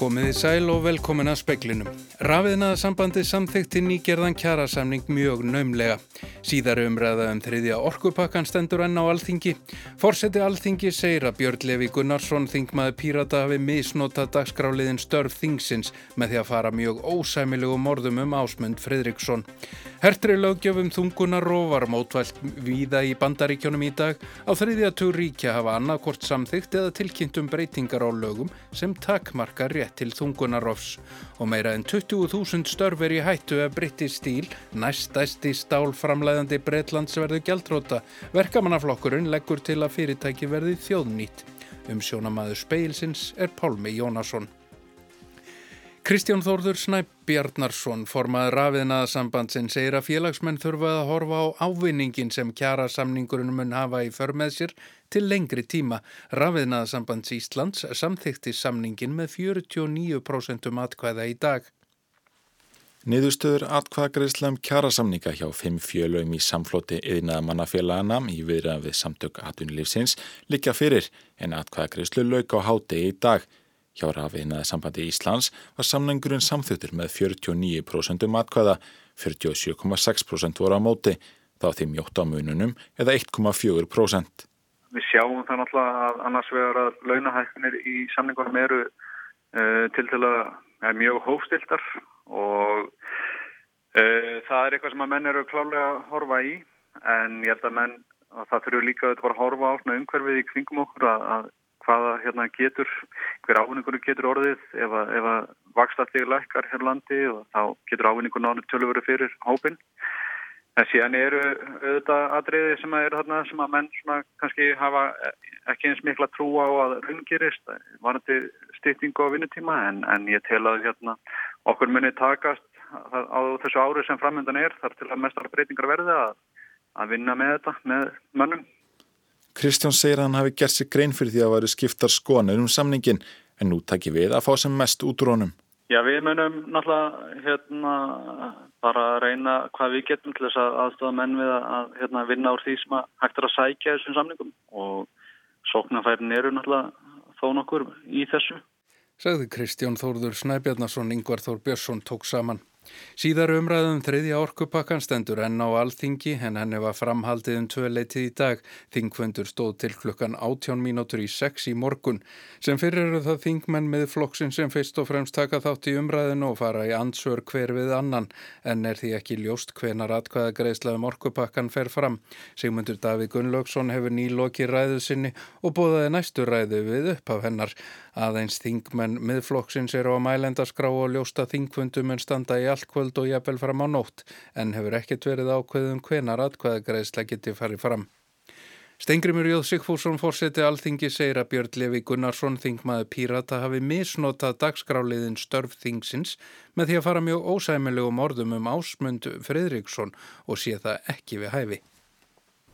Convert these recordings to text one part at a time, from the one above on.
Komiði sæl og velkomin að speklinum. Rafiðnaða sambandi samþykti nýgerðan kjarasamning mjög naumlega. Síðar umræða um þriðja orkupakkan stendur enn á alþingi. Forseti alþingi segir að Björn Levi Gunnarsson þingmaði pírata hafi misnota dagskráliðin störf þingsins með því að fara mjög ósæmilegu morðum um ásmund Fredriksson. Hertri löggjöfum þungunar var mótvælt víða í bandaríkjónum í dag á þriðja tug ríkja hafa annarkort samþygt eða tilkynntum breytingar á lögum sem takmarka rétt til þungunarofs og meira en 20.000 störfur í hættu að breytti stíl næstæsti stálframlæðandi Breitlands verðu gjaldróta. Verkamannaflokkurinn leggur til að fyrirtæki verði þjóðnýtt. Um sjónamaður speilsins er Pálmi Jónasson. Kristján Þórður Snæbjarnarsson, formaður rafiðnaðasambandsinn, segir að félagsmenn þurfa að horfa á ávinningin sem kjara samningurinn mun hafa í för með sér til lengri tíma. Rafiðnaðasambands Íslands samþykti samningin með 49% atkvæða í dag. Niðurstöður atkvæðagreislam kjarasamninga hjá fimm fjölum í samflóti yðnaða mannafélagana í viðra við samtök atunlífsins líka fyrir en atkvæðagreislu lauk á hátegi í dag. Hjá rafiðnaði sambandi Íslands var samningurinn samþjóttir með 49% matkvæða, 47,6% voru á móti, þá þeim mjótt á mununum eða 1,4%. Við sjáum það náttúrulega að annars vegar að launahækkunir í samningunum eru uh, til til að er mjög hófstiltar og uh, það er eitthvað sem að menn eru klálega að horfa í en ég held að menn að það fyrir líka að horfa á umhverfið í kringum okkur að, að hvaða hérna, getur, hver ávinningunum getur orðið ef að, að vakstallið lækkar hér landi og þá getur ávinningun ánum tölvöru fyrir hópin. En síðan eru auðvitað atriði sem að, þarna, sem að menn kannski hafa ekki eins mikla trú á að raungirist, varandi stýttingu á vinnutíma en, en ég tel að hérna, okkur muni takast á þessu ári sem framöndan er þar til að mestar breytingar verði að, að vinna með þetta, með mönnum. Kristján segir að hann hafi gert sér grein fyrir því að varu skiptar skonur um samningin en nú takir við að fá sem mest út úr honum. Já við munum náttúrulega hérna, bara að reyna hvað við getum til þess að aðstofa menn við að hérna, vinna úr því sem hægt er að sækja þessum samningum og sóknarfærin eru náttúrulega þó nokkur í þessu. Sagði Kristján Þórður Snæbjarnason, Yngvar Þór Björnsson tók saman. Síðar umræðum þriðja orkupakkan stendur enn á alþingi en henni var framhaldið um tvö leitið í dag. Þingfundur stóð til klukkan 18 mínútur í 6 í morgun. Sem fyrir eru það þingmenn með flokksinn sem fyrst og fremst taka þátt í umræðinu og fara í ansvör hver við annan en er því ekki ljóst hvenar atkvæða greiðslaðum orkupakkan fer fram. Sigmundur Davíð Gunnlaugsson hefur nýloki ræðu sinni og bóðaði næstu ræðu við upp af hennar. Aðeins þingmenn miðflokksins eru á mælendaskrá og ljósta þingfundum en standa í allkvöld og jafnvel fram á nótt en hefur ekkert verið ákveðum hvenar atkvæðagreðsla geti farið fram. Stengrimur Jóð Sigfússon fórseti alþingi segir að Björn Levi Gunnarsson þingmaði Pírata hafi misnotað dagskráliðin störf þingsins með því að fara mjög ósæmilegum orðum um ásmund Fredriksson og sé það ekki við hæfi.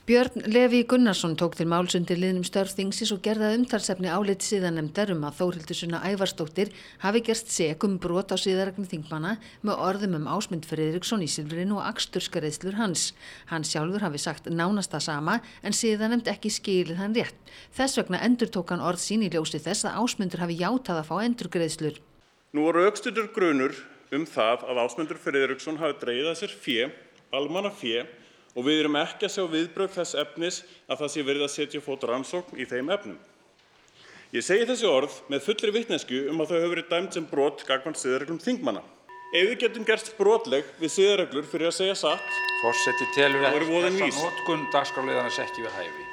Björn Levi Gunnarsson tók til málsundir liðnum störfþingsis og gerða umtalsefni álit síðanemdar um að Þórhildusuna Ævarstóttir hafi gerst segum brot á síðaregnum þingmanna með orðum um ásmund Fredriksson í Silfrinu og aksturskareðslur hans. Hann sjálfur hafi sagt nánasta sama en síðanemd ekki skilið hann rétt. Þess vegna endur tók hann orð sín í ljósi þess að ásmundur hafi játað að fá endurgreðslur. Nú voru aukstundur grunur um það að ásmundur Fredriksson hafi dreyðað sér fjö, almanna fjö og við erum ekki að sjá viðbrögð þess efnis að það sé verið að setja fót rannsókn í þeim efnum. Ég segi þessi orð með fullri vitnesku um að þau hefur verið dæmt sem brot gagvann siðareglum þingmanna. Ef við getum gerst brotleg við siðareglur fyrir að segja satt, Fórseti telur að þessa nótkun dagskráliðanas ekki við hæfi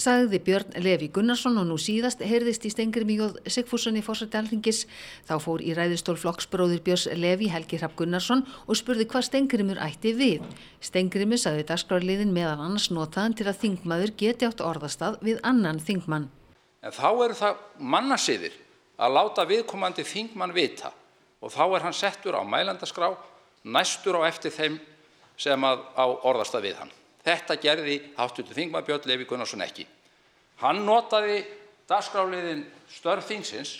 sagði Björn Levi Gunnarsson og nú síðast heyrðist í Stengri Mjóð Sigfússoni fórsætti alþingis. Þá fór í ræðistól flokksbróðir Björns Levi Helgi Hrapp Gunnarsson og spurði hvað Stengrimur ætti við. Stengrimur sagði dagskrárliðin meðan annars notaðan til að þingmaður geti átt orðastað við annan þingmann. En þá eru það mannasiðir að láta viðkomandi þingmann vita og þá er hann settur á mælandaskrá næstur á eftir þeim sem á orðastað við hann. Þetta gerði háttutu þingma Björn Levi Gunnarsson ekki. Hann notaði dagskráliðin störf þingsins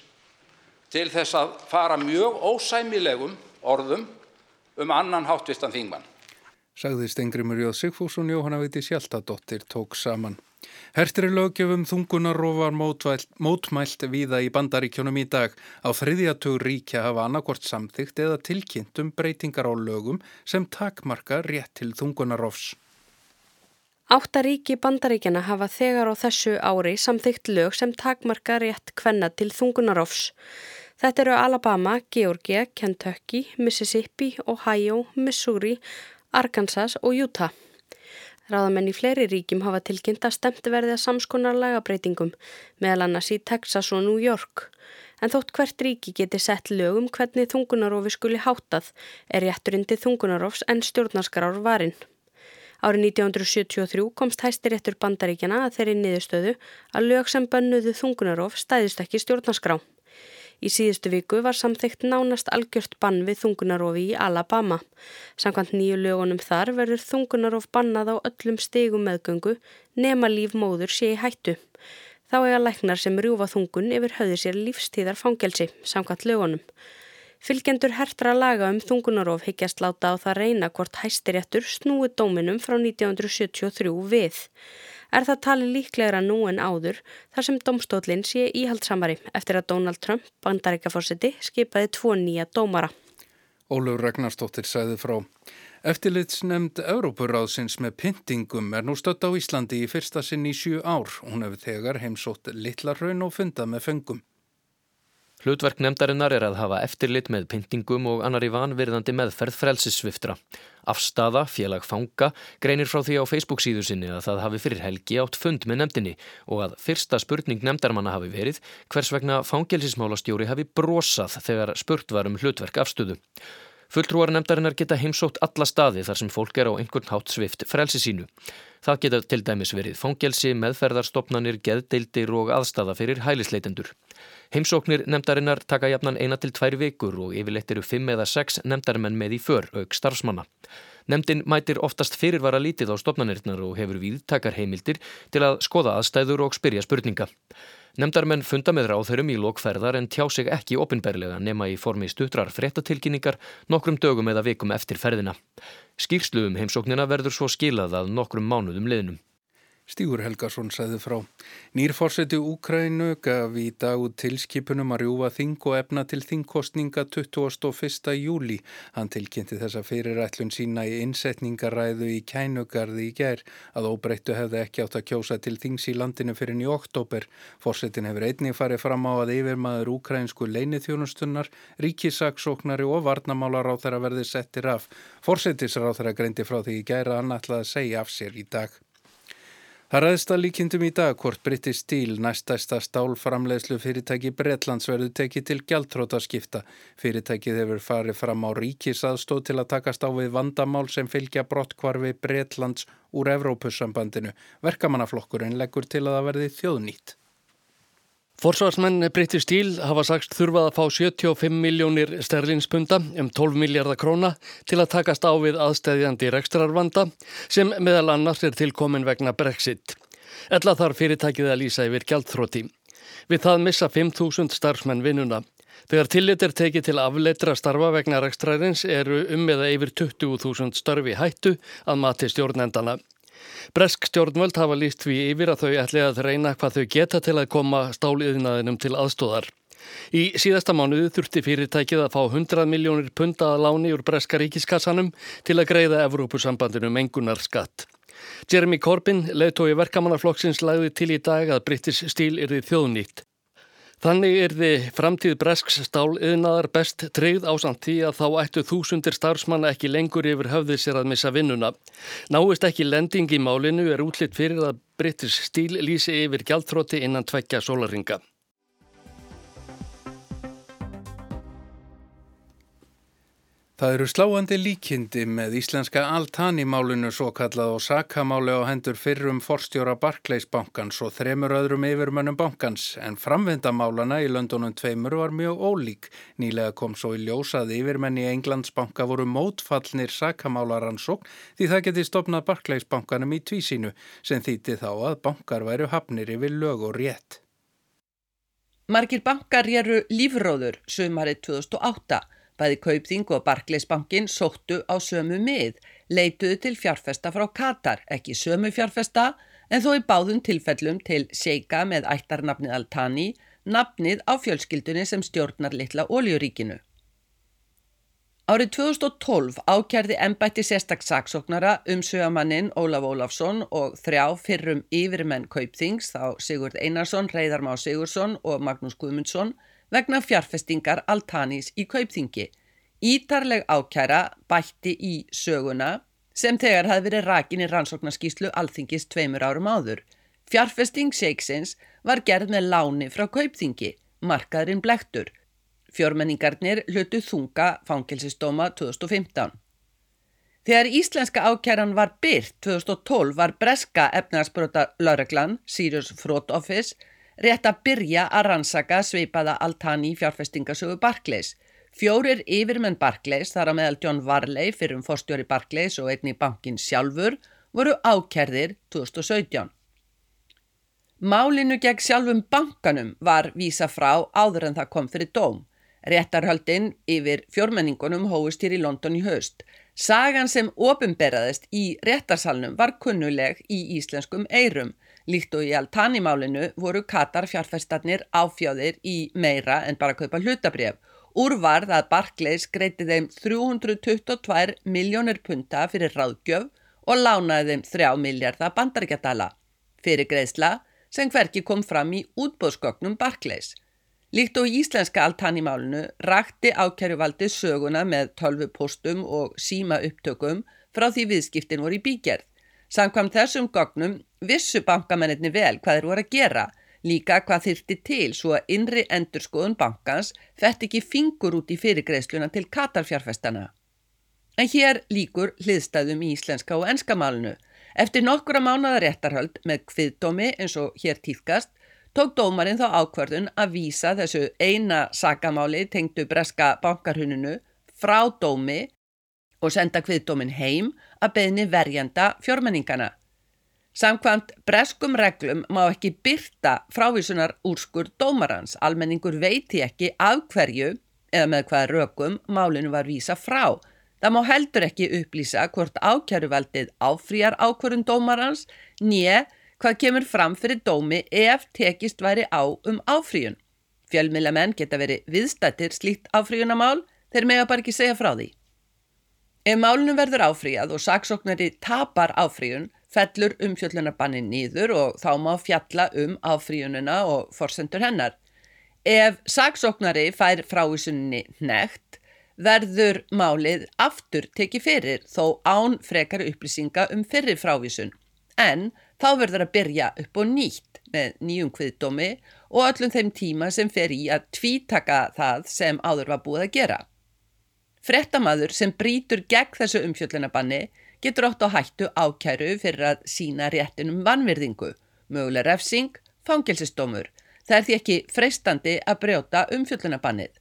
til þess að fara mjög ósæmilegum orðum um annan háttvistan þingmann. sagði Stengrimur Jóð Sigfús og Jóhanna Viti Sjáltadóttir tók saman. Hertri lögjöfum þungunarofar mótmælt viða í bandaríkjónum í dag á þriðjatug ríkja hafa annarkort samþygt eða tilkynnt um breytingar á lögum sem takmarka rétt til þungunarofs. Áttaríki bandaríkjana hafa þegar á þessu ári samþygt lög sem takmarka rétt kvenna til þungunarofs. Þetta eru Alabama, Georgia, Kentucky, Mississippi, Ohio, Missouri, Arkansas og Utah. Ráðamenn í fleiri ríkjum hafa tilkynnt að stemt verði að samskonar lagabreitingum, meðal annars í Texas og New York. En þótt hvert ríki geti sett lögum hvernig þungunarofi skuli hátað er rétturinn til þungunarofs en stjórnarskrár varinn. Árið 1973 komst hæstiréttur bandaríkjana að þeirri niðurstöðu að lög sem bönnuðu þungunarof stæðist ekki stjórnarskrá. Í síðustu viku var samþygt nánast algjört bann við þungunarofi í Alabama. Samkvæmt nýju lögunum þar verður þungunarof bannað á öllum stegum meðgöngu nema líf móður sé í hættu. Þá eiga læknar sem rjúfa þungun yfir höfðu sér lífstíðar fangelsi, samkvæmt lögunum. Fylgjendur hertra laga um þungunarof higgjast láta á það reyna hvort hæstiréttur snúi dóminum frá 1973 við er það talið líklegra nú en áður þar sem domstólinn sé íhaldsamari eftir að Donald Trump, bandaríkafórsiti, skipaði tvo nýja dómara. Ólur Ragnarstóttir sæði frá. Eftirlitsnemnd Európuráðsins með pyntingum er nú stött á Íslandi í fyrsta sinn í sjú ár. Hún hefur þegar heimsótt litlarraun og fundað með fengum. Hlutverk nefndarinnar er að hafa eftirlit með pyntingum og annar í vanvirðandi meðferð frelsissviftra. Afstafa, félag fanga, greinir frá því á Facebook síðu sinni að það hafi fyrir helgi átt fund með nefndinni og að fyrsta spurning nefndarmanna hafi verið hvers vegna fangelsismálastjóri hafi brosað þegar spurt var um hlutverk afstöðu. Fulltrúar nefndarinnar geta heimsótt alla staði þar sem fólk er á einhvern hátt svift frelsi sínu. Það geta til dæmis verið fangelsi, meðferðarstopnanir, geðdeildir og aðstafa fyrir hælisleitendur. Heimsóknir nefndarinnar taka jafnan eina til tvær vikur og yfirleitt eru fimm eða sex nefndarmenn með í för, auk starfsmanna. Nefndin mætir oftast fyrirvara lítið á stopnarnirnar og hefur viðtakar heimildir til að skoða aðstæður og spyrja spurninga. Nefndarmenn funda með ráðhörum í lokferðar en tjá sig ekki opinberlega nema í formi stutrar frettatilkynningar nokkrum dögum eða vikum eftir ferðina. Skýrsluðum heimsóknina verður svo skilað að nokkrum mánuðum liðnum. Stígur Helgarsson sæði frá. Nýrforseti Úkrænu gaf í dag út tilskipunum að rjúfa þing og efna til þingkostninga 21. júli. Hann tilkynnti þessa fyrirætlun sína í innsetningaræðu í kænugarði í ger að óbreyttu hefði ekki átt að kjósa til þings í landinu fyrir nýju oktober. Forsetin hefur einnig farið fram á að yfirmaður úkrænsku leinithjónustunnar, ríkisaksóknari og varnamálar á þeirra verði settir af. Forsetisráð þeirra greindi frá því í gera annallað að segja af sér í dag. Það ræðst að líkindum í dag hvort British Steel næstæsta stálframlegslu fyrirtæki Bretlands verður tekið til gjaldtróta skipta. Fyrirtækið hefur farið fram á ríkisaðstóð til að takast á við vandamál sem fylgja brottkvarfi Bretlands úr Evrópussambandinu. Verkamannaflokkurinn leggur til að það verði þjóðnýtt. Forsvarsmenn British Steel hafa sagst þurfað að fá 75 miljónir sterlinspunda um 12 miljardar króna til að takast á við aðstæðjandi rekstrarvanda sem meðal annars er tilkomin vegna Brexit. Ella þarf fyrirtækið að lýsa yfir gjaldþróti. Við það missa 5.000 starfsmenn vinnuna. Þegar tillit er tekið til afleitra starfa vegna rekstrarins eru um eða yfir 20.000 starfi hættu að mati stjórnendana. Bresk stjórnvöld hafa líst því yfir að þau ætli að reyna hvað þau geta til að koma stáliðinaðinum til aðstóðar. Í síðasta mánuðu þurfti fyrirtækið að fá 100 miljónir punta að láni úr breska ríkiskassanum til að greiða Evrópusambandinu mengunar skatt. Jeremy Corbyn, leiðtói verkamannarflokksins, lagði til í dag að British Steel er því þjóðnýtt. Þannig er þið framtíð bresks stál yðnaðar best treyð ásand því að þá ættu þúsundir starfsmanna ekki lengur yfir höfðið sér að missa vinnuna. Náist ekki lending í málinu er útlitt fyrir að British Steel lýsi yfir gjaldþrótti innan tveggja sólaringa. Það eru sláandi líkindi með íslenska Altani-málunu svo kallað og sakamáli á hendur fyrrum forstjóra Barclays-bankans og þremur öðrum yfirmönnum bankans en framvindamálana í löndunum tveimur var mjög ólík. Nýlega kom svo í ljósað yfirmenn í Englandsbanka voru mótfallnir sakamálaransók því það geti stopnað Barclays-bankanum í tvísínu sem þýtti þá að bankar væru hafnir yfir lög og rétt. Margir bankar eru lífróður sömarið 2008 Bæði Kaupþing og Barclaysbankin sóttu á sömu mið, leituðu til fjárfesta frá Katar, ekki sömu fjárfesta en þó í báðum tilfellum til Seika með ættarnafnið Altani, nafnið á fjölskyldunni sem stjórnar litla óljuríkinu. Árið 2012 ákjærði ennbætti sérstak saksóknara um sögamannin Ólaf Ólafsson og þrjá fyrrum yfirmenn Kaupþings þá Sigurd Einarsson, Reyðarmá Sigursson og Magnús Guðmundsson vegna fjárfestingar Altanis í Kaupþingi. Ítarleg ákjæra bætti í söguna sem þegar hafi verið rakin í rannsóknarskíslu Alþingis tveimur árum áður. Fjárfesting Shakesins var gerð með láni frá Kaupþingi, markaðurinn blektur Fjórmenningarnir hlutu þunga fangilsistóma 2015. Þegar íslenska ákjæran var byrt 2012 var breska efnarsbrota Lörglan, Sirius Fraud Office, rétt að byrja að rannsaka sveipaða Altani fjárfestingasögu Barclays. Fjórir yfirmenn Barclays, þar á meðal John Varley fyrir um fórstjóri Barclays og einni bankin sjálfur, voru ákjærðir 2017. Málinu gegn sjálfum bankanum var vísa frá áður en það kom fyrir dóm. Réttarhaldinn yfir fjórmenningunum hóist hér í London í haust. Sagan sem ofinberaðist í réttarsalnum var kunnuleg í íslenskum eirum. Líkt og í altanimálinu voru Katar fjárfestarnir áfjáðir í meira en bara kaupa hlutabref. Úrvarð að Barclays greiti þeim 322 miljónir punta fyrir ráðgjöf og lánaði þeim 3 miljardar bandaríkjadala. Fyrir greiðsla sem hverki kom fram í útbóðsgögnum Barclays. Líkt og íslenska altanimálunu rakti ákjæruvaldi söguna með tölvupostum og síma upptökum frá því viðskiptin voru í bígerð. Samkvæm þessum gognum vissu bankamennir vel hvað þeir voru að gera, líka hvað þyrti til svo að innri endurskoðun bankans fætt ekki fingur út í fyrirgreiðsluna til katarfjárfestana. En hér líkur hliðstæðum í íslenska og enska málunu. Eftir nokkura mánada réttarhöld með kviðdómi eins og hér týðkast tók dómarinn þá ákvarðun að vísa þessu eina sakamáli tengdu breska bankarhununu frá dómi og senda kviðdómin heim að beðni verjanda fjórmenningana. Samkvæmt breskum reglum má ekki byrta frávísunar úrskur dómarans. Almenningur veiti ekki af hverju eða með hvaða rökum málinu var vísa frá. Það má heldur ekki upplýsa hvort ákjæruvaldið áfrýjar ákvörun dómarans nýje hvað kemur fram fyrir dómi ef tekist væri á um áfríun. Fjölmilamenn geta verið viðstættir slíkt áfríunamál þeir mega bara ekki segja frá því. Ef málunum verður áfríjað og saksóknari tapar áfríun, fellur umfjöllunarbannin nýður og þá má fjalla um áfríununa og forsendur hennar. Ef saksóknari fær frávísunni nekt, verður málið aftur tekið fyrir þó án frekar upplýsinga um fyrir frávísun en þá verður að byrja upp og nýtt með nýjum kviðdómi og öllum þeim tíma sem fer í að tvítaka það sem áður var búið að gera. Frettamaður sem brítur gegn þessu umfjöllinabanni getur ótt á hættu ákæru fyrir að sína réttinum vannvirðingu, möguleg refsing, fangelsistómur. Það er því ekki freistandi að brjóta umfjöllunabannið.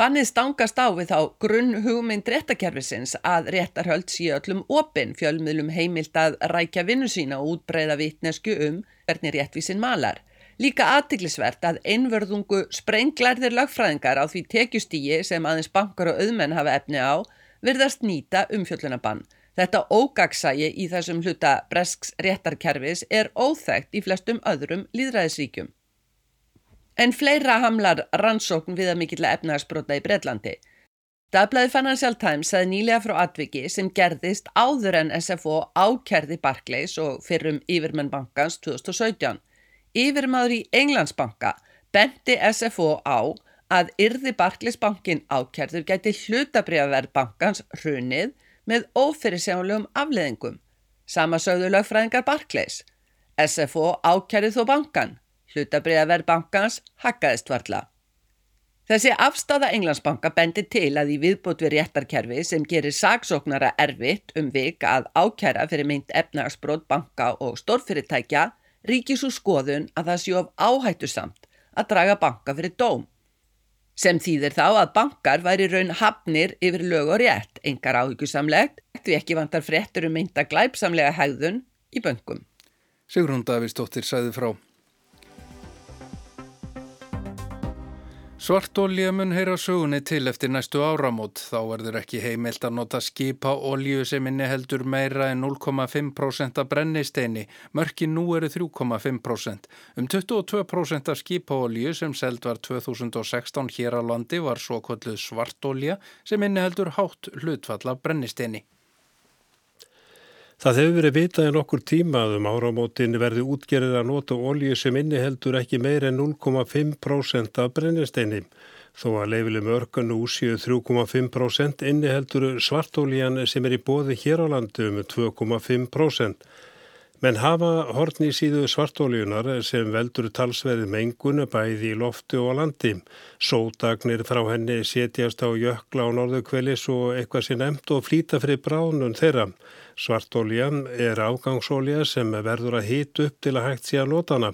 Bannið stangast á við þá grunn hugmynd réttakerfisins að réttarhöld síu öllum opinn fjölmiðlum heimilt að rækja vinnu sína og útbreyða vitnesku um hvernig réttvísin malar. Líka aðtiklisvert að einverðungu sprenglarðir lagfræðingar á því tekjustígi sem aðeins bankar og auðmenn hafa efni á virðast nýta umfjöllunabann. Þetta ógagsægi í þessum hluta bresks réttarkerfis er óþægt í flestum öðrum líðræðisríkjum. En fleira hamlar rannsókn við að mikill efnahagsbrota í Breitlandi. Dagblæði Financial Times sagði nýlega frá atviki sem gerðist áður en SFO ákerði Barclays og fyrrum Yfirmenn bankans 2017. Yfirmaður í Englandsbanka benti SFO á að yrði Barclays bankin ákerður gæti hlutabriðaverð bankans hrunið með ófyrirsjánulegum afleðingum. Sama sögðu lögfræðingar Barclays. SFO ákerði þó bankan Hlutabriðaverð bankans hakkaðist varla. Þessi afstáða Englandsbanka bendi til að í viðbútt við réttarkerfi sem gerir saksóknara erfitt um vik að ákjæra fyrir meint efnagsbrót banka og stórfyrirtækja ríkis úr skoðun að það séu of áhættu samt að draga banka fyrir dóm. Sem þýðir þá að bankar væri raun hafnir yfir lög og rétt, engar áhyggjusamlegt, því ekki vantar fréttur um meinta glæpsamlega hægðun í böngum. Sigrun Davísdóttir sæði frá. Svartólja mun heyra sögunni til eftir næstu áramót. Þá verður ekki heimilt að nota skipa olju sem inni heldur meira en 0,5% af brennisteini. Mörki nú eru 3,5%. Um 22% af skipa olju sem seld var 2016 hér á landi var svo kolluð svartólja sem inni heldur hátt hlutfall af brennisteini. Það hefur verið vitað en okkur tíma að um áramótin verði útgerið að nota ólíu sem inniheldur ekki meir en 0,5% af brennisteini. Þó að leifilum örkan úr síu 3,5% inniheldur svartólíjan sem er í bóði hér á landu um 2,5%. Menn hafa hortni síðu svartóljunar sem veldur talsverði mengun bæði í loftu og landi. Sódagnir frá henni setjast á jökla á norðu kvelis og eitthvað sem nefnt og flýta fyrir bránun þeirra. Svartólja er afgangsólja sem verður að hýta upp til að hægt sé að nota hana.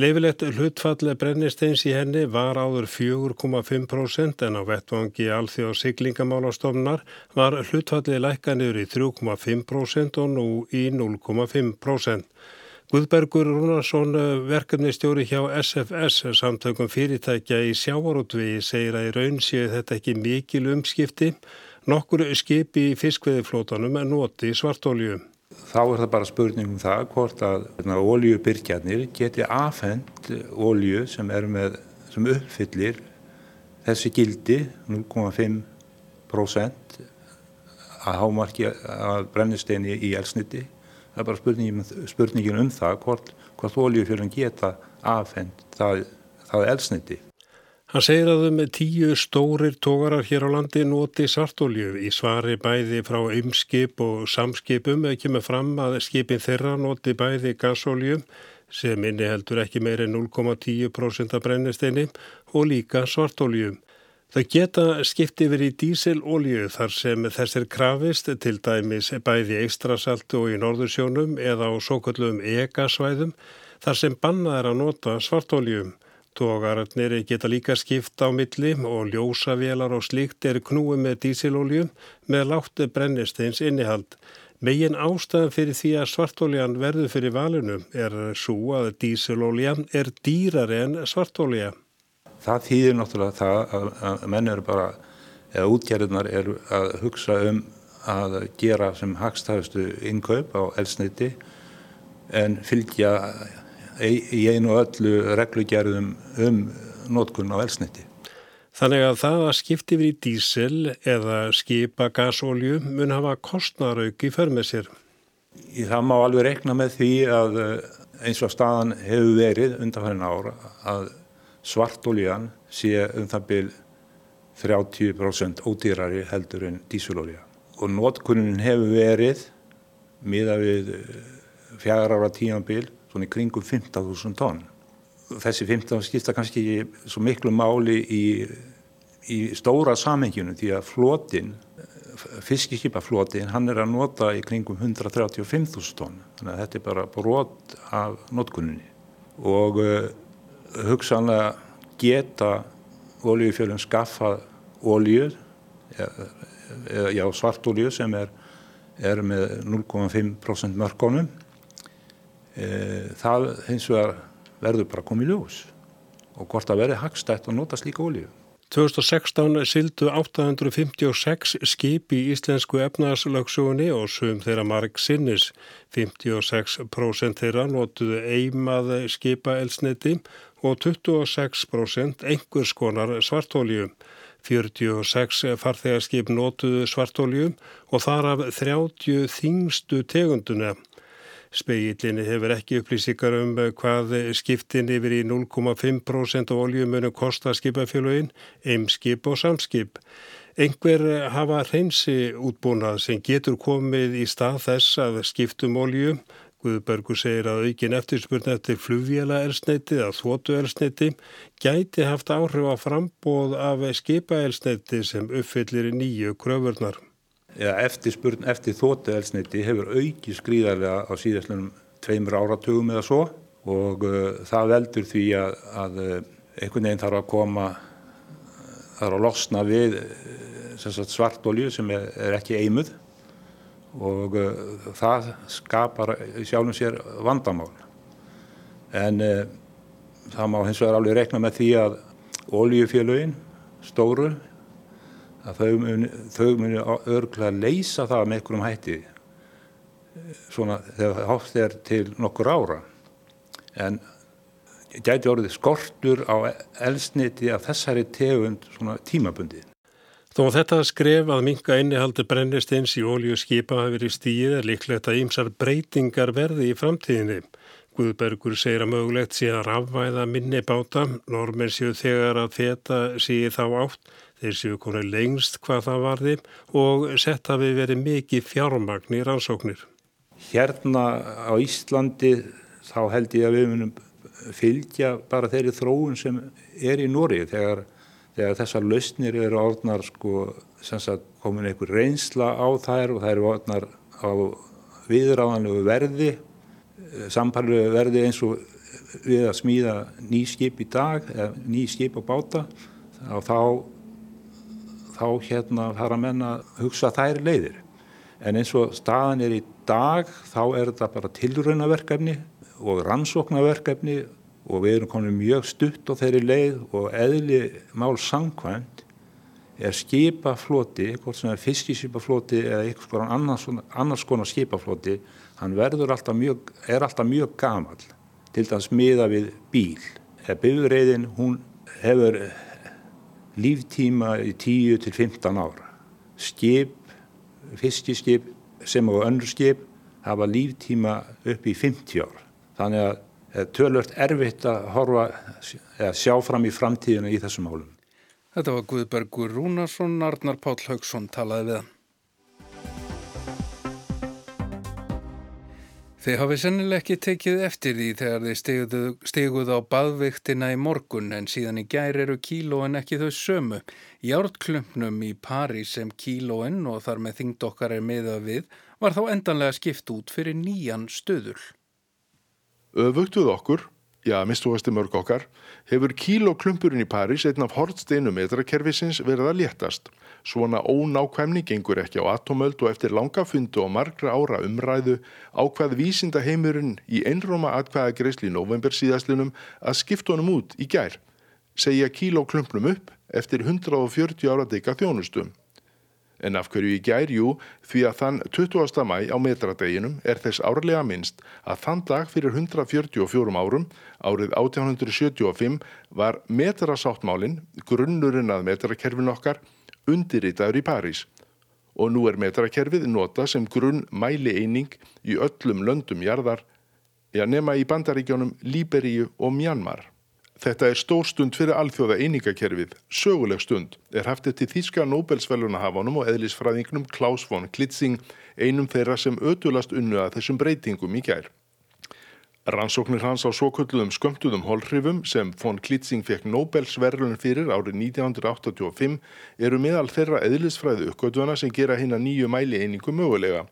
Leifilegt hlutfall brennisteins í henni var áður 4,5% en á vettvangi alþjóð siglingamálastofnar var hlutfallið lækkanir í 3,5% og nú í 0,5%. Guðbergur Rúnarsson, verkefnistjóri hjá SFS, samtökum fyrirtækja í sjávarútvi, segir að í raun séu þetta ekki mikil umskipti. Nokkur skipi í fiskveðiflótanum en noti svartólju þá er það bara spurning um það hvort að oljubyrkjarnir hérna, geti afhengt olju sem, sem uppfyllir þessi gildi 0,5% að hámarki að brennisteini í elsniti. Það er bara spurningin, spurningin um það hvort, hvort oljufjörðan geta afhengt það, það elsniti. Hann segir að um tíu stórir tógarar hér á landi noti svartólju í svari bæði frá ymskip og samskipum eða kemur fram að skipin þeirra noti bæði gasólju sem inni heldur ekki meiri 0,10% af brennisteini og líka svartólju. Það geta skipti verið í díselólju þar sem þessir krafist til dæmis bæði eistrasaltu og í norðursjónum eða á svo kallum egasvæðum þar sem bannað er að nota svartóljum. Tógararnir geta líka skipta á milli og ljósavélar og slíkt er knúið með dísilolju með látti brennisteins innihald. Megin ástæðan fyrir því að svartóljan verður fyrir valunum er svo að dísiloljan er dýrari en svartólja. Það þýðir náttúrulega það að, menn eru bara, eða útgerðunar eru að hugsa um að gera sem hagstæðustu innkaup á elsniti en fylgja í einu öllu reglugerðum um nótkunn á elsniti. Þannig að það að skipti við í dísel eða skipa gasólju mun hafa kostnarauk í förmið sér. Í það má alveg rekna með því að eh, eins og staðan hefur verið undanfærin ára að svartóljan sé um það byl 30% ódýrari heldur en dísulólja. Og nótkunnin hefur verið miða við eh, fjagra ára tímanbíl svona í kringum 15.000 tónn. Þessi 15 skipta kannski svo miklu máli í, í stóra samhengjunu því að flotin, fiskiskipaflotin, hann er að nota í kringum 135.000 tónn. Þannig að þetta er bara brot af notkunninni og uh, hugsanlega geta oljufjölum skaffa olju, já svartolju sem er, er með 0,5% mörgónum það hins vegar verður bara komið ljós og hvort að verði hagstætt að nota slíka ólíu. 2016 sildu 856 skip í íslensku efnarslöksugunni og sum þeirra marg sinnis. 56% þeirra notuðu eimað skipa elsniti og 26% einhvers konar svartólju. 46 farþegarskip notuðu svartólju og þar af 30 þingstu tegunduna. Speillinni hefur ekki upplýsingar um hvað skiptin yfir í 0,5% af oljumönum kosta skipafélagin, eimskip og samskip. Einhver hafa hreinsi útbúnað sem getur komið í stað þess að skiptum olju. Guðbergur segir að aukin eftirspurn eftir flugvjala elsneiti eða þótu elsneiti gæti haft áhrif á frambóð af skipa elsneiti sem uppfyllir nýju kröfurnar eftirspurn eftir þóttu elsniti hefur auki skrýðarlega á síðastlunum tveimur áratugum eða svo og uh, það veldur því að, að uh, einhvern veginn þarf að koma þarf að losna við uh, svartolju sem er, er ekki eimuð og uh, það skapar sjálfum sér vandamál. En uh, það má hins vegar alveg rekna með því að oljufélögin stóru að þau muni, muni örglega leysa það með einhverjum hætti svona þegar hátt er til nokkur ára en gæti orðið skortur á elsniti af þessari tegund svona tímabundi. Þó að þetta skref að minka innihaldi brennistins í ólíu skipa hafi verið stíð er líklegt að ýmsar breytingar verði í framtíðinni. Guðbergur segir að mögulegt sé að rafvæða minni báta, normen séu þegar að þetta séu þá átt, þeir séu konið lengst hvað það varði og sett hafi verið mikið fjármagn í rannsóknir. Hérna á Íslandi þá held ég að við munum fylgja bara þeirri þróun sem er í Nóri þegar, þegar þessar lausnir eru orðnar sko, komin einhver reynsla á þær og þær eru orðnar á viðráðanlegu verði samparlu verði eins og við að smíða ný skip í dag eða ný skip á báta og þá þá hérna þarf að menna hugsa þær leiðir en eins og staðan er í dag þá er þetta bara tilraunaverkefni og rannsóknarverkefni og við erum komin mjög stutt á þeirri leið og eðli mál sangkvæmt er skipafloti, hvort sem er fiskiskipafloti eða eitthvað annars, annars konar skipafloti, hann verður alltaf mjög, er alltaf mjög gamal til dæs miða við bíl. Eða bifreiðin, hún hefur líftíma í 10 til 15 ára. Skip, fiskiskip sem á önnur skip hafa líftíma upp í 50 ára. Þannig að tölvört erfitt að horfa eða sjá fram í framtíðinu í þessum málum. Þetta var Guðbergur Rúnarsson, Arnar Páll Haugsson talaði við hann. Þeir hafi sennileg ekki tekið eftir því þegar þeir steguðu á baðviktina í morgun en síðan í gær eru kílóin ekki þau sömu. Jártklumpnum í París sem kílóin og þar með þingd okkar er meða við var þá endanlega skipt út fyrir nýjan stöðul. Öfugtuð okkur já, mistuðasti mörg okkar, hefur kíloklumpurinn í París einn af hortsteinu metrakerfisins verið að léttast. Svona ónákvæmni gengur ekki á atomöld og eftir langa fundu og margra ára umræðu ákvað vísinda heimurinn í einróma atkvæða greiðsli í november síðastlunum að skipta honum út í gær, segja kíloklumpnum upp eftir 140 ára dega þjónustum. En af hverju í gærjú því að þann 20. mæ á metradeginum er þess árlega minnst að þann dag fyrir 144 árum, árið 1875, var metrasáttmálinn, grunnurinn að metrakerfin okkar, undirritaður í París. Og nú er metrakerfið nota sem grunn mæli eining í öllum löndum jarðar, já nema í bandaríkjónum Líberíu og Mjanmar. Þetta er stór stund fyrir alþjóða einingakerfið. Söguleg stund er haft eftir þýska Nobelsvelunahafanum og eðlisfræðingnum Klaus von Klitzing, einum þeirra sem ödulast unnu að þessum breytingum í gær. Rannsóknir hans á svokulluðum skömmtuðum holhrifum sem von Klitzing fekk Nobelsverlun fyrir árið 1985 eru meðal þeirra eðlisfræðu uppgötuna sem gera hinn að nýju mæli einingu mögulega.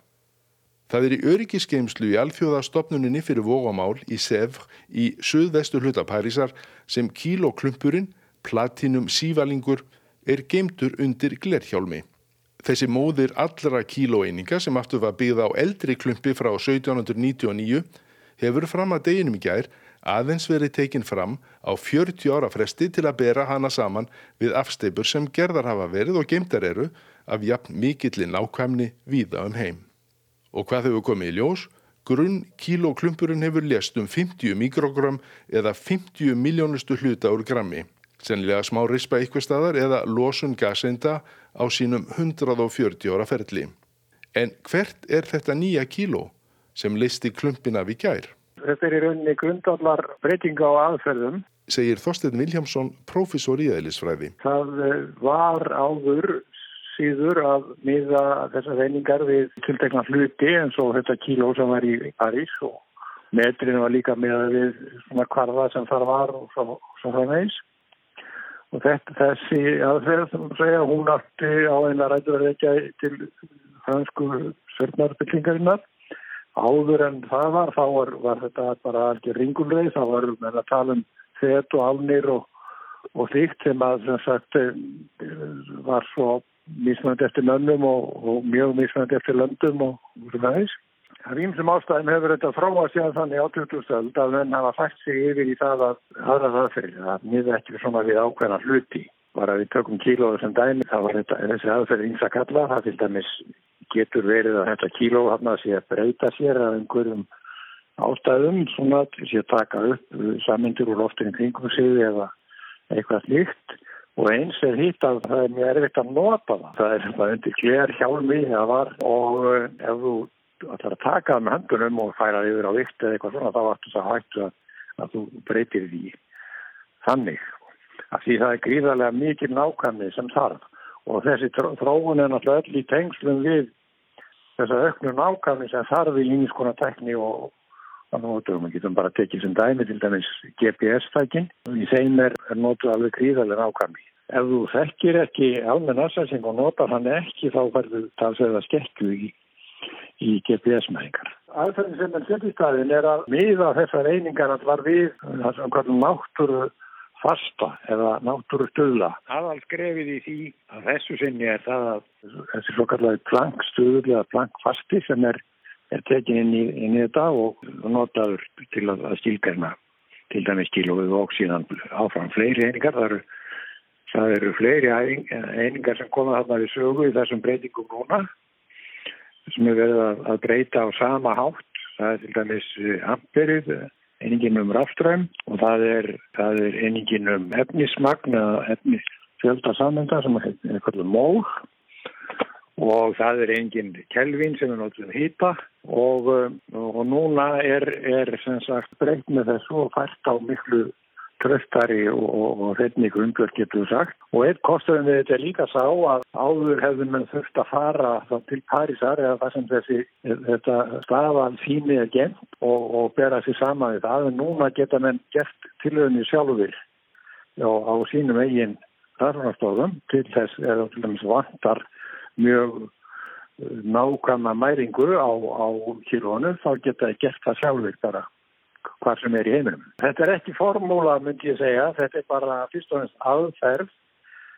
Það er í öryggisgeimslu í alþjóðastofnuninni fyrir vógamál í Sevr í söðvestur hluta Parísar sem kíloklumpurinn, platinum sívalingur, er geimtur undir glerhjálmi. Þessi móðir allra kílóeininga sem aftur var byggð á eldri klumpi frá 1799 hefur fram að deginum í gær aðeins verið tekinn fram á 40 ára fresti til að bera hana saman við afsteipur sem gerðar hafa verið og geimtar eru af jafn mikillin ákvæmni víða um heim. Og hvað hefur komið í ljós? Grunn kílóklumpurinn hefur lest um 50 mikrogram eða 50 miljónustu hluta úr grammi. Sennilega smá rispa ykkur staðar eða losun gaseinda á sínum 140 ára ferli. En hvert er þetta nýja kíló sem listi klumpina við gær? Þetta er í rauninni grundallar breytinga á aðferðum. Segir Þorstein Viljámsson, profesor í eðlisfræði. Það eh, var áður síður að miða þessar reyningar við tiltekna hluti eins og þetta kíló sem var í París og metrinu var líka miða við svona kvarða sem þar var og svo, það meins. Og þetta, þessi aðferð sem segja, hún átti á eina ræður ekki til fransku sörnarbyggingarinnar. Áður en það var, þá var, var þetta bara alveg ringulreið, þá var með að tala um þett og alnir og, og þýtt sem að sem sagt var svo mismönd eftir löndum og, og mjög mismönd eftir löndum og svona þess. af ímsum ástæðum hefur þetta fráað sér þannig á 20. öld að menn hafa fætt sig yfir í það að aðra það fyrir að miða ekki svona við ákveðna hluti. Bara við tökum kílóðu sem dæmi, það var þetta, þessi aðferð ímsa kalla, það til dæmis getur verið að þetta kílóðu hann að sé að breyta sér af einhverjum ástæðum svona til að taka upp samindur úr loftinu kringum sig eða eitthvað slíkt og eins er hitt að það er mjög erfitt að nota það. Það er bara undir gler hjálmi það var og eh, ef þú ætlar að taka það með handunum og færa yfir á vikt eða eitthvað svona þá vartu það hægt að, að þú breytir því þannig. Af því það er gríðarlega mikið nákvæmni sem þarf og þessi þróun er náttúrulega öll í tengslum við þessa auknu nákvæmni sem þarf í einskonar tekni og Þannig að við getum bara tekið sem dæmi til dæmis GPS-tækin. Í þeim er, er nótuð alveg gríðarlega ákvæmi. Ef þú þekkir ekki almenn aðsæsing og notar hann ekki þá verður talsveða skekku í, í GPS-mæðingar. Aðferðin sem er sett í staðin er að miða þessar einingar að var við það náttúru fasta eða náttúru stöðla. Aðal skrefið í því að þessu sinni er það að þessi svo kallar plankstuðli eða plankfasti sem er er tekin inn í, inn í þetta og notaður til að, að stílgerna til dæmis kílóið og síðan áfram fleiri einingar. Það eru, það eru fleiri einingar sem koma þarna við sögu í þessum breytingum núna sem er verið að, breyta á sama hátt. Það er til dæmis amperið, einingin um rafströym og það er, það er einingin um efnismagn eða efnis fjölda sammenda sem er eitthvað mól og það er enginn kelvin sem er náttúrulega hýpa og, um, og núna er, er breytt með þessu og fært á miklu tröftari og, reyningu umbjörg getur sagt. Og eitt kosturinn við þetta líka sá að áður hefðum við þurft að fara til Parísar eða það sem þessi þetta stafan fíni er gent og, og bera sér saman við það. Núna geta menn gert tilöðinni sjálfur á, sínum eigin þarfanastofum til þess eða til dæmis vantar mjög eh, nákvæmna mæringu á, á kílónu þá geta það gert það sjálfur bara hvað sem er í heiminum. Þetta er ekki formúla myndi ég segja, þetta er bara fyrst og ennst aðferð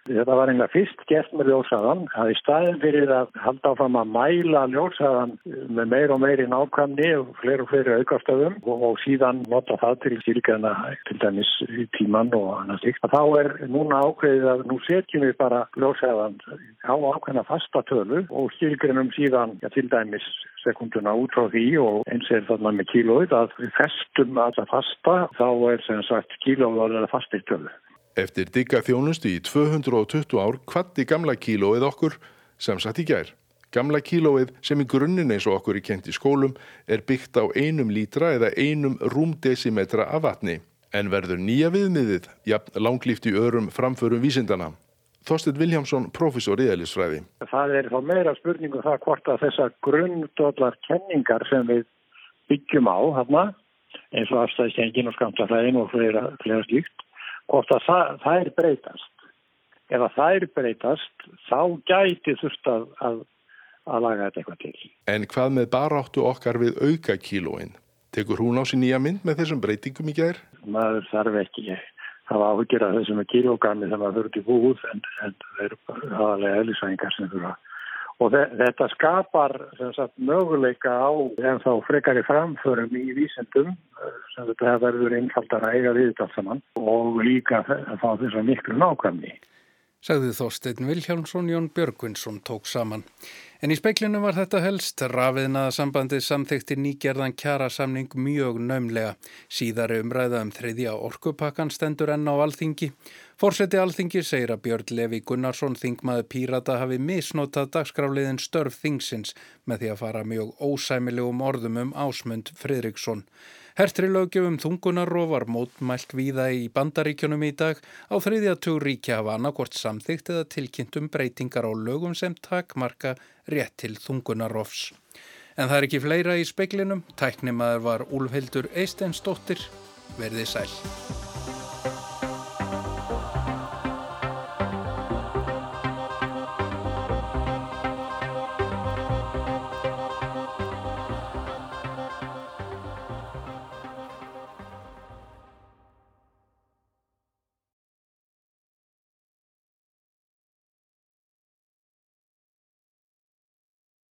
Þetta var einlega fyrst gert með ljósaðan að í staðin fyrir að halda áfram að mæla ljósaðan með meir og meiri nákvæmni og fleiri og fleiri aukastöðum og, og síðan nota það til styrkjana til dæmis í tíman og annars líkt. Þá er núna ákveðið að nú setjum við bara ljósaðan á ákveðna fastatölu og styrkjunum síðan ja, til dæmis sekunduna út frá því og eins er þarna með kílóið að við festum að það fasta þá er sem sagt kílóið að það fastirtölu. Eftir digga þjónustu í 220 ár kvatti gamla kílóið okkur sem satt í gær. Gamla kílóið sem í grunninn eins og okkur í kent í skólum er byggt á einum lítra eða einum rúmdesimetra af vatni. En verður nýja viðmiðið, jafn langlíft í örum framförum vísindana. Þorstin Viljámsson, professor í eðlisfræði. Það er þá meira spurningum það hvort að þessar grunddólar kenningar sem við byggjum á, hana, eins og afstæðskengin og skamtafræðin og fleira, fleira slíkt, hvort að það, það er breytast. Ef að það er breytast, þá gæti þurft að, að, að laga þetta eitthvað til. En hvað með baráttu okkar við auka kílóin? Tekur hún á sér nýja mynd með þessum breytingum í gær? Maður þarf ekki það var áhugir að þessum kílógrammi sem að þurft í búið en, en það eru aðalega eðlisvæðingar sem þurfa og þetta skapar sagt, möguleika á en þá frekari framförum í vísendum sem þetta verður einfaldar að eiga við þetta saman og líka fá þess að miklu nákvæmni. Sagði Þorstein Vilhjálmsson, Jón Björgvinsson tók saman. En í speiklinu var þetta helst rafiðnaða sambandið samþekti nýgerðan kjara samning mjög naumlega. Síðari umræða um þriðja orkupakkan stendur enn á alþingi. Fórseti alþingi segir að Björn Levi Gunnarsson þingmaði Pírata hafi misnotað dagskráliðin störf þingsins með því að fara mjög ósæmilegum orðum um ásmund Fridriksson. Hertri lögjöfum þungunarof var mótmælt víða í bandaríkjunum í dag á þriðja tug ríkja hafa annarkort samþygt eða tilkynntum breytingar á lögum sem takmarka rétt til þungunarofs. En það er ekki fleira í speiklinum. Tæknimaður var Úlfhildur Eisteinsdóttir. Verði sæl.